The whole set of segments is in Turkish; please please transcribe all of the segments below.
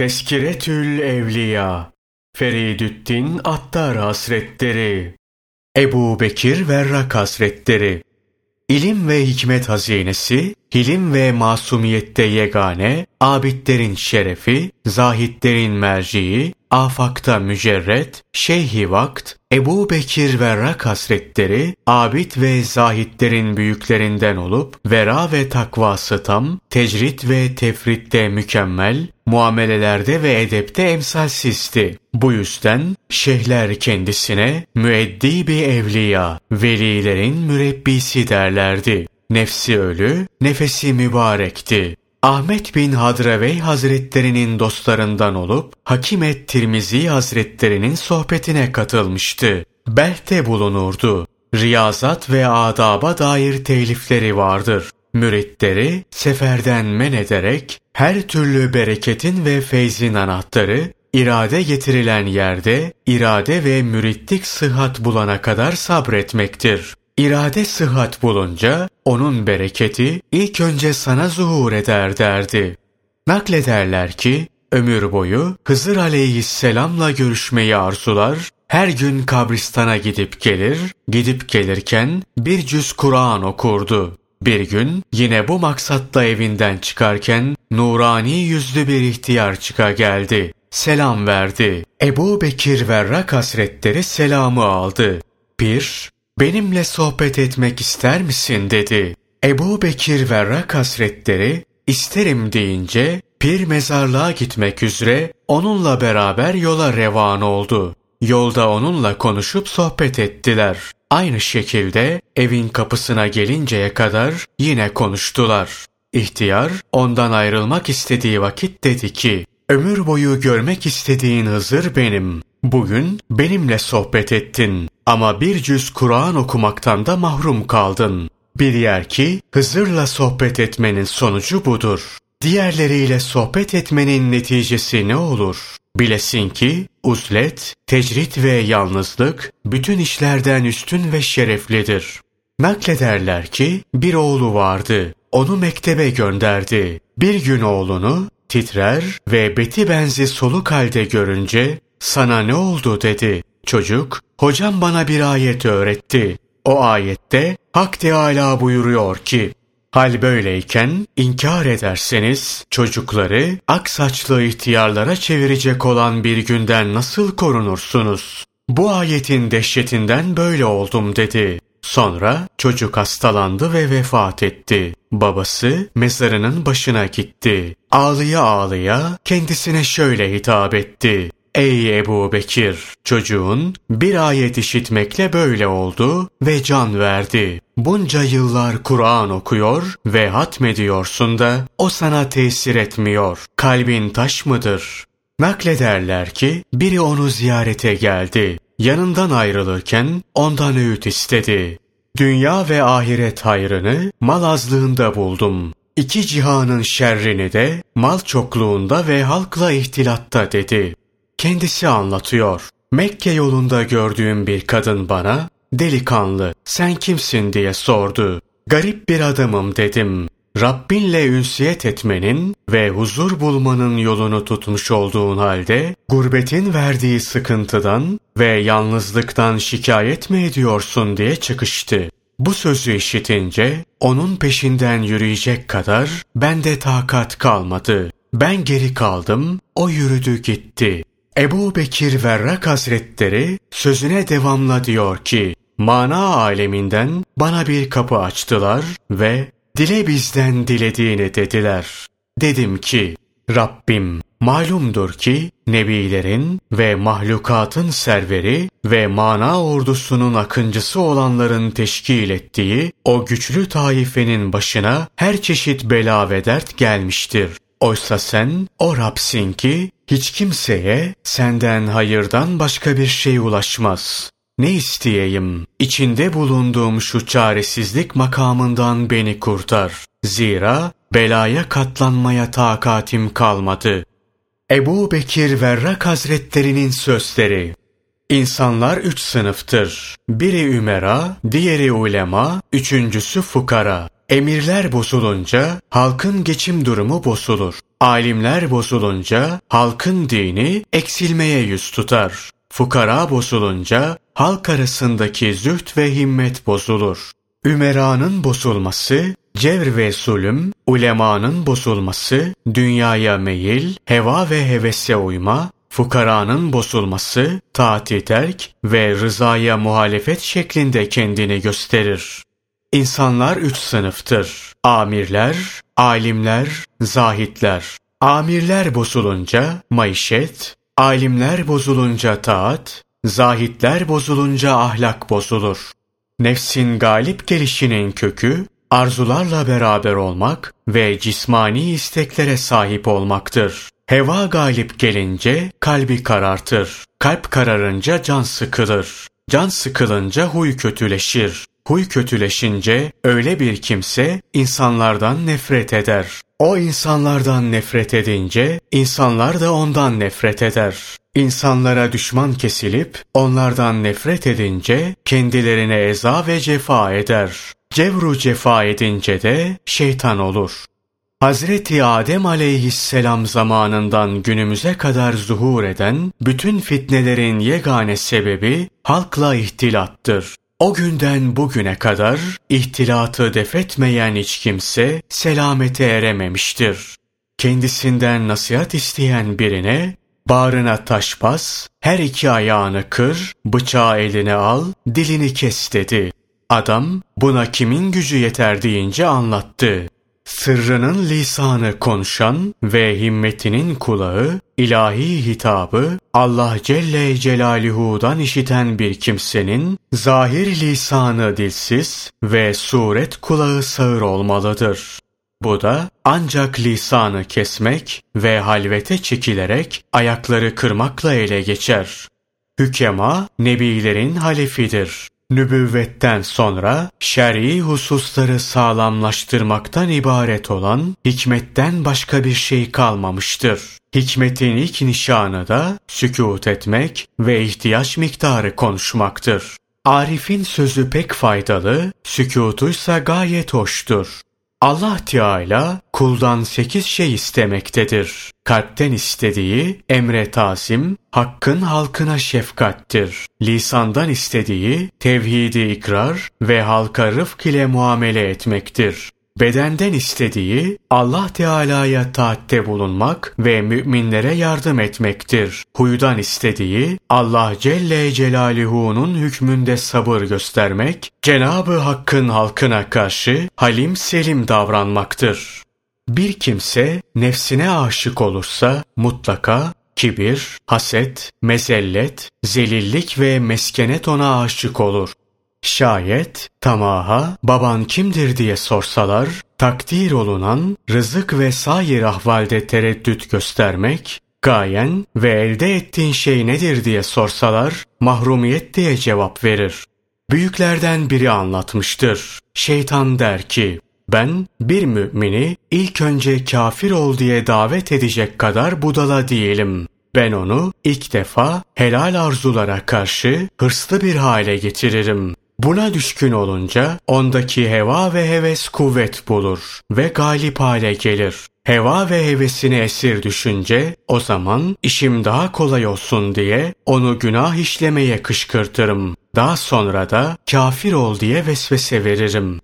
Teskiretül Evliya Feridüddin Attar Hasretleri Ebu Bekir Verrak Hasretleri İlim ve hikmet hazinesi, hilim ve masumiyette yegane, abidlerin şerefi, zahitlerin merciği, afakta mücerret, şeyhi vakt, Ebu Bekir Verrak Hasretleri, abid ve zahitlerin büyüklerinden olup, vera ve takvası tam, tecrit ve tefritte mükemmel, muamelelerde ve edepte emsalsizdi. Bu yüzden şeyhler kendisine müeddibi evliya, velilerin mürebbisi derlerdi. Nefsi ölü, nefesi mübarekti. Ahmet bin Hadravey Hazretlerinin dostlarından olup Hakimet Tirmizi Hazretlerinin sohbetine katılmıştı. Belh'te bulunurdu. Riyazat ve adaba dair telifleri vardır. Müritleri seferden men ederek her türlü bereketin ve feyzin anahtarı irade getirilen yerde irade ve müritlik sıhhat bulana kadar sabretmektir. İrade sıhhat bulunca onun bereketi ilk önce sana zuhur eder derdi. Naklederler ki ömür boyu Hızır aleyhisselamla görüşmeyi arzular, her gün kabristana gidip gelir, gidip gelirken bir cüz Kur'an okurdu. Bir gün yine bu maksatla evinden çıkarken nurani yüzlü bir ihtiyar çıka geldi. Selam verdi. Ebu Bekir Verrak Hazretleri selamı aldı. Bir, benimle sohbet etmek ister misin dedi. Ebu Bekir Verrak Hazretleri isterim deyince pir mezarlığa gitmek üzere onunla beraber yola revan oldu. Yolda onunla konuşup sohbet ettiler. Aynı şekilde evin kapısına gelinceye kadar yine konuştular. İhtiyar ondan ayrılmak istediği vakit dedi ki, ömür boyu görmek istediğin Hızır benim. Bugün benimle sohbet ettin ama bir cüz Kur'an okumaktan da mahrum kaldın. Bir yer ki Hızır'la sohbet etmenin sonucu budur. Diğerleriyle sohbet etmenin neticesi ne olur? Bilesin ki uzlet, tecrit ve yalnızlık bütün işlerden üstün ve şereflidir. Naklederler ki bir oğlu vardı. Onu mektebe gönderdi. Bir gün oğlunu titrer ve beti benzi soluk halde görünce sana ne oldu dedi. Çocuk, hocam bana bir ayet öğretti. O ayette Hak Teâlâ buyuruyor ki, Hal böyleyken inkar ederseniz çocukları ak saçlı ihtiyarlara çevirecek olan bir günden nasıl korunursunuz? Bu ayetin dehşetinden böyle oldum dedi. Sonra çocuk hastalandı ve vefat etti. Babası mezarının başına gitti. Ağlıya ağlıya kendisine şöyle hitap etti. Ey Ebu Bekir! Çocuğun bir ayet işitmekle böyle oldu ve can verdi. Bunca yıllar Kur'an okuyor ve hatmediyorsun da o sana tesir etmiyor. Kalbin taş mıdır? Naklederler ki biri onu ziyarete geldi. Yanından ayrılırken ondan öğüt istedi. Dünya ve ahiret hayrını mal azlığında buldum. İki cihanın şerrini de mal çokluğunda ve halkla ihtilatta dedi. Kendisi anlatıyor. Mekke yolunda gördüğüm bir kadın bana, delikanlı sen kimsin diye sordu. Garip bir adamım dedim. Rabbinle ünsiyet etmenin ve huzur bulmanın yolunu tutmuş olduğun halde gurbetin verdiği sıkıntıdan ve yalnızlıktan şikayet mi ediyorsun diye çıkıştı. Bu sözü işitince onun peşinden yürüyecek kadar bende takat kalmadı. Ben geri kaldım, o yürüdü gitti. Ebu Bekir Verrak Hazretleri sözüne devamla diyor ki, mana aleminden bana bir kapı açtılar ve dile bizden dilediğini dediler. Dedim ki, Rabbim malumdur ki nebilerin ve mahlukatın serveri ve mana ordusunun akıncısı olanların teşkil ettiği o güçlü taifenin başına her çeşit bela ve dert gelmiştir. Oysa sen o Rabsin ki hiç kimseye senden hayırdan başka bir şey ulaşmaz. Ne isteyeyim? İçinde bulunduğum şu çaresizlik makamından beni kurtar. Zira belaya katlanmaya takatim kalmadı. Ebu Bekir Verrak Hazretlerinin sözleri İnsanlar üç sınıftır. Biri ümera, diğeri ulema, üçüncüsü fukara. Emirler bozulunca halkın geçim durumu bozulur. Alimler bozulunca halkın dini eksilmeye yüz tutar. Fukara bozulunca halk arasındaki züht ve himmet bozulur. Ümeranın bozulması, cevr ve zulüm, ulemanın bozulması, dünyaya meyil, heva ve hevese uyma, fukaranın bozulması, taati terk ve rızaya muhalefet şeklinde kendini gösterir. İnsanlar üç sınıftır. Amirler, alimler, zahitler. Amirler bozulunca maişet, alimler bozulunca taat, zahitler bozulunca ahlak bozulur. Nefsin galip gelişinin kökü, arzularla beraber olmak ve cismani isteklere sahip olmaktır. Heva galip gelince kalbi karartır. Kalp kararınca can sıkılır. Can sıkılınca huy kötüleşir. Huy kötüleşince öyle bir kimse insanlardan nefret eder. O insanlardan nefret edince insanlar da ondan nefret eder. İnsanlara düşman kesilip onlardan nefret edince kendilerine eza ve cefa eder. Cevru cefa edince de şeytan olur. Hazreti Adem aleyhisselam zamanından günümüze kadar zuhur eden bütün fitnelerin yegane sebebi halkla ihtilattır. O günden bugüne kadar ihtilatı defetmeyen hiç kimse selamete erememiştir. Kendisinden nasihat isteyen birine bağrına taş bas, her iki ayağını kır, bıçağı eline al, dilini kes dedi. Adam buna kimin gücü yeter deyince anlattı. Sırrının lisanı konuşan ve himmetinin kulağı, ilahi hitabı Allah Celle Celaluhu'dan işiten bir kimsenin zahir lisanı dilsiz ve suret kulağı sağır olmalıdır. Bu da ancak lisanı kesmek ve halvete çekilerek ayakları kırmakla ele geçer. Hükema nebilerin halefidir nübüvvetten sonra şer'i hususları sağlamlaştırmaktan ibaret olan hikmetten başka bir şey kalmamıştır. Hikmetin ilk nişanı da sükût etmek ve ihtiyaç miktarı konuşmaktır. Arif'in sözü pek faydalı, sükûtuysa gayet hoştur. Allah Teala kuldan sekiz şey istemektedir. Kalpten istediği emre tasim, hakkın halkına şefkattir. Lisandan istediği tevhidi ikrar ve halka rıfk ile muamele etmektir. Bedenden istediği Allah Teala'ya taatte bulunmak ve müminlere yardım etmektir. Huydan istediği Allah Celle Celaluhu'nun hükmünde sabır göstermek, Cenabı Hakk'ın halkına karşı halim selim davranmaktır. Bir kimse nefsine aşık olursa mutlaka kibir, haset, mezellet, zelillik ve meskenet ona aşık olur. Şayet tamaha baban kimdir diye sorsalar, takdir olunan rızık ve sair ahvalde tereddüt göstermek, gayen ve elde ettiğin şey nedir diye sorsalar, mahrumiyet diye cevap verir. Büyüklerden biri anlatmıştır. Şeytan der ki, ben bir mümini ilk önce kafir ol diye davet edecek kadar budala değilim. Ben onu ilk defa helal arzulara karşı hırslı bir hale getiririm. Buna düşkün olunca ondaki heva ve heves kuvvet bulur ve galip hale gelir. Heva ve hevesini esir düşünce o zaman işim daha kolay olsun diye onu günah işlemeye kışkırtırım. Daha sonra da kafir ol diye vesvese veririm.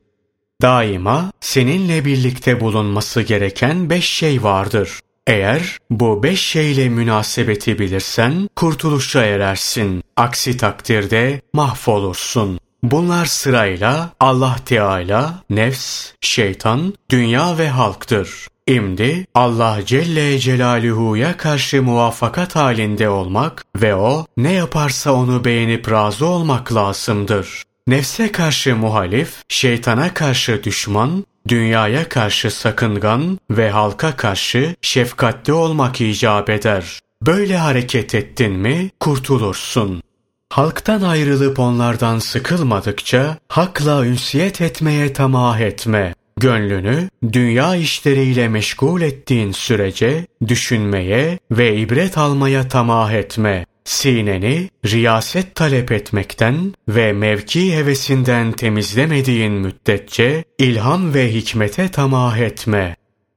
Daima seninle birlikte bulunması gereken beş şey vardır. Eğer bu beş şeyle münasebeti bilirsen kurtuluşa erersin. Aksi takdirde mahvolursun. Bunlar sırayla Allah Teala, nefs, şeytan, dünya ve halktır. İmdi Allah Celle Celaluhu'ya karşı muvaffakat halinde olmak ve o ne yaparsa onu beğenip razı olmak lazımdır. Nefse karşı muhalif, şeytana karşı düşman, dünyaya karşı sakıngan ve halka karşı şefkatli olmak icap eder. Böyle hareket ettin mi kurtulursun. Halktan ayrılıp onlardan sıkılmadıkça hakla ünsiyet etmeye tamah etme. Gönlünü dünya işleriyle meşgul ettiğin sürece düşünmeye ve ibret almaya tamah etme. sineni riyaset talep etmekten ve mevki hevesinden temizlemediğin müddetçe ilham ve hikmete tamah etme.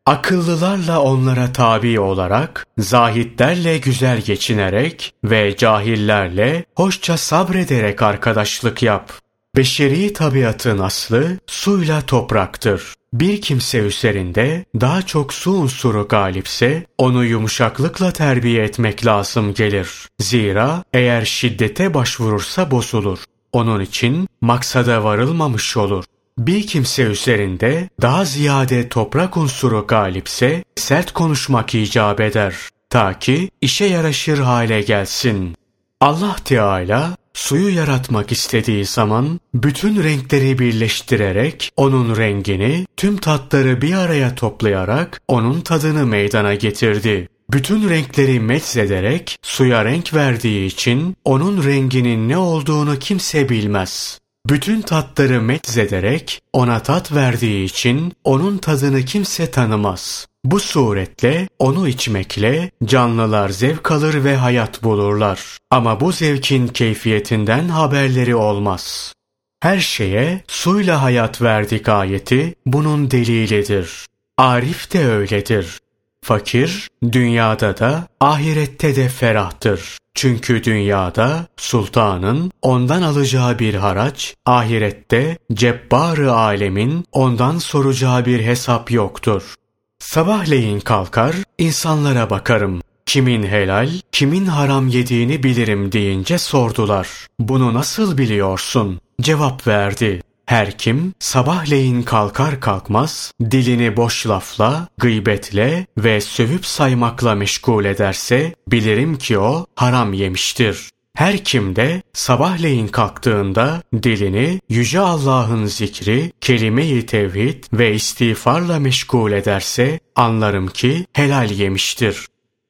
Akıllılarla onlara tabi olarak, zahitlerle güzel geçinerek ve cahillerle hoşça sabrederek arkadaşlık yap. Beşeri tabiatın aslı suyla topraktır. Bir kimse üzerinde daha çok su unsuru galipse onu yumuşaklıkla terbiye etmek lazım gelir. Zira eğer şiddete başvurursa bozulur. Onun için maksada varılmamış olur. Bir kimse üzerinde daha ziyade toprak unsuru galipse sert konuşmak icap eder. Ta ki işe yaraşır hale gelsin. Allah Teala suyu yaratmak istediği zaman bütün renkleri birleştirerek onun rengini, tüm tatları bir araya toplayarak onun tadını meydana getirdi. Bütün renkleri metzederek suya renk verdiği için onun renginin ne olduğunu kimse bilmez. Bütün tatları metzederek ona tat verdiği için onun tadını kimse tanımaz. Bu suretle onu içmekle canlılar zevk alır ve hayat bulurlar. Ama bu zevkin keyfiyetinden haberleri olmaz. Her şeye suyla hayat verdik ayeti bunun delilidir. Arif de öyledir. Fakir dünyada da ahirette de ferahtır. Çünkü dünyada sultanın ondan alacağı bir haraç, ahirette cebbar alemin ondan soracağı bir hesap yoktur. Sabahleyin kalkar, insanlara bakarım. Kimin helal, kimin haram yediğini bilirim deyince sordular. Bunu nasıl biliyorsun? Cevap verdi. Her kim sabahleyin kalkar kalkmaz dilini boş lafla, gıybetle ve sövüp saymakla meşgul ederse bilirim ki o haram yemiştir. Her kim de sabahleyin kalktığında dilini Yüce Allah'ın zikri, kelime-i tevhid ve istiğfarla meşgul ederse anlarım ki helal yemiştir.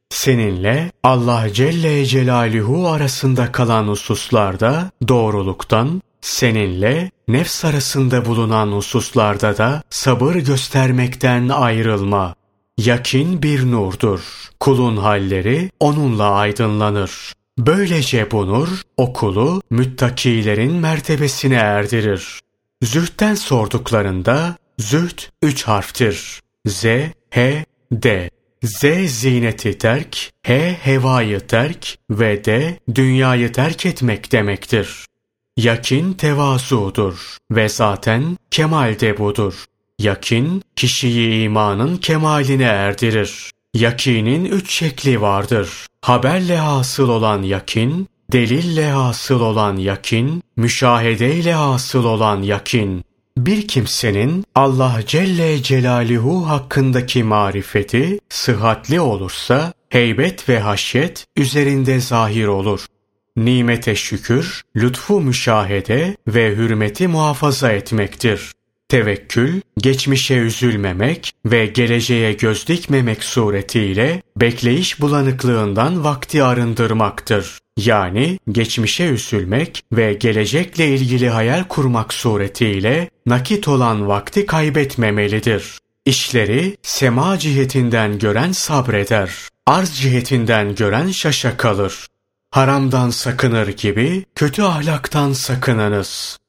Seninle Allah Celle Celaluhu arasında kalan hususlarda doğruluktan, seninle nefs arasında bulunan hususlarda da sabır göstermekten ayrılma. Yakin bir nurdur. Kulun halleri onunla aydınlanır. Böylece bu nur okulu müttakilerin mertebesine erdirir. Zühtten sorduklarında züht üç harftir. Z, H, D. Z zineti terk, H hevayı terk ve D dünyayı terk etmek demektir. Yakin tevazudur ve zaten kemal de budur. Yakin kişiyi imanın kemaline erdirir. Yakinin üç şekli vardır. Haberle hasıl olan yakin, delille hasıl olan yakin, müşahedeyle hasıl olan yakin. Bir kimsenin Allah Celle Celaluhu hakkındaki marifeti sıhhatli olursa heybet ve haşyet üzerinde zahir olur. Nimete şükür, lütfu müşahede ve hürmeti muhafaza etmektir. Tevekkül, geçmişe üzülmemek ve geleceğe göz dikmemek suretiyle bekleyiş bulanıklığından vakti arındırmaktır. Yani geçmişe üzülmek ve gelecekle ilgili hayal kurmak suretiyle nakit olan vakti kaybetmemelidir. İşleri sema cihetinden gören sabreder. Arz cihetinden gören şaşa kalır. Haramdan sakınır gibi kötü ahlaktan sakınınız.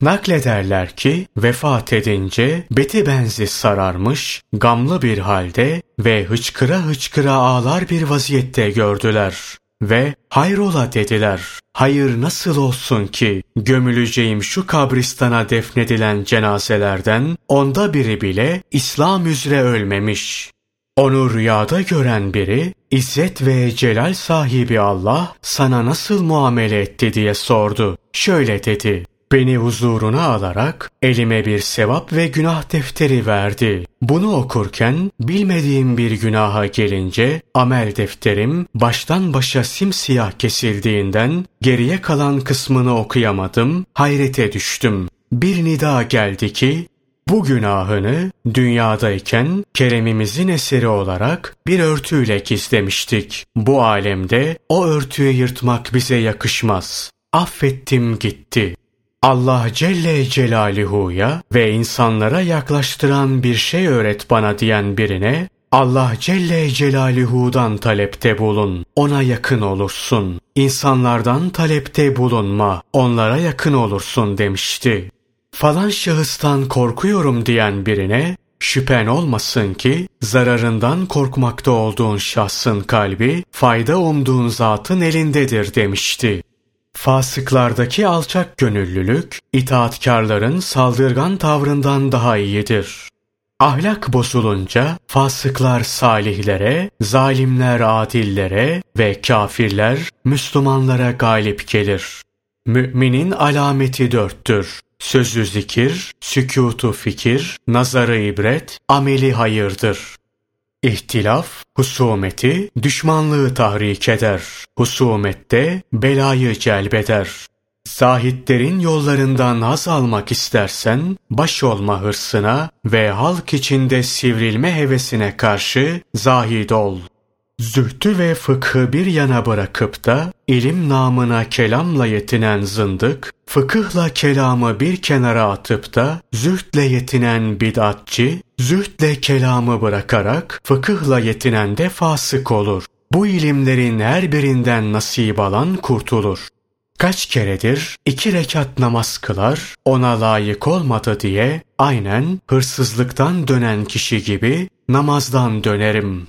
Naklederler ki vefat edince beti benzi sararmış, gamlı bir halde ve hıçkıra hıçkıra ağlar bir vaziyette gördüler. Ve hayrola dediler. Hayır nasıl olsun ki gömüleceğim şu kabristana defnedilen cenazelerden onda biri bile İslam üzere ölmemiş. Onu rüyada gören biri, İzzet ve celal sahibi Allah sana nasıl muamele etti diye sordu. Şöyle dedi, Beni huzuruna alarak elime bir sevap ve günah defteri verdi. Bunu okurken bilmediğim bir günaha gelince amel defterim baştan başa simsiyah kesildiğinden geriye kalan kısmını okuyamadım, hayrete düştüm. Bir nida geldi ki bu günahını dünyadayken keremimizin eseri olarak bir örtüyle gizlemiştik. Bu alemde o örtüyü yırtmak bize yakışmaz. Affettim gitti. Allah Celle Celaluhu'ya ve insanlara yaklaştıran bir şey öğret bana diyen birine Allah Celle Celaluhu'dan talepte bulun, ona yakın olursun. İnsanlardan talepte bulunma, onlara yakın olursun demişti. Falan şahıstan korkuyorum diyen birine, şüphen olmasın ki zararından korkmakta olduğun şahsın kalbi, fayda umduğun zatın elindedir demişti. Fasıklardaki alçak gönüllülük, itaatkarların saldırgan tavrından daha iyidir. Ahlak bozulunca fasıklar salihlere, zalimler adillere ve kafirler Müslümanlara galip gelir. Müminin alameti dörttür. Sözü zikir, sükutu fikir, nazarı ibret, ameli hayırdır. İhtilaf, husumeti, düşmanlığı tahrik eder. Husumette belayı celbeder. Zahitlerin yollarından haz almak istersen, baş olma hırsına ve halk içinde sivrilme hevesine karşı zahid ol. Zühtü ve fıkhı bir yana bırakıp da ilim namına kelamla yetinen zındık, fıkıhla kelamı bir kenara atıp da zühdle yetinen bid'atçı, zühdle kelamı bırakarak fıkıhla yetinen de fasık olur. Bu ilimlerin her birinden nasip alan kurtulur. Kaç keredir iki rekat namaz kılar, ona layık olmadı diye aynen hırsızlıktan dönen kişi gibi namazdan dönerim.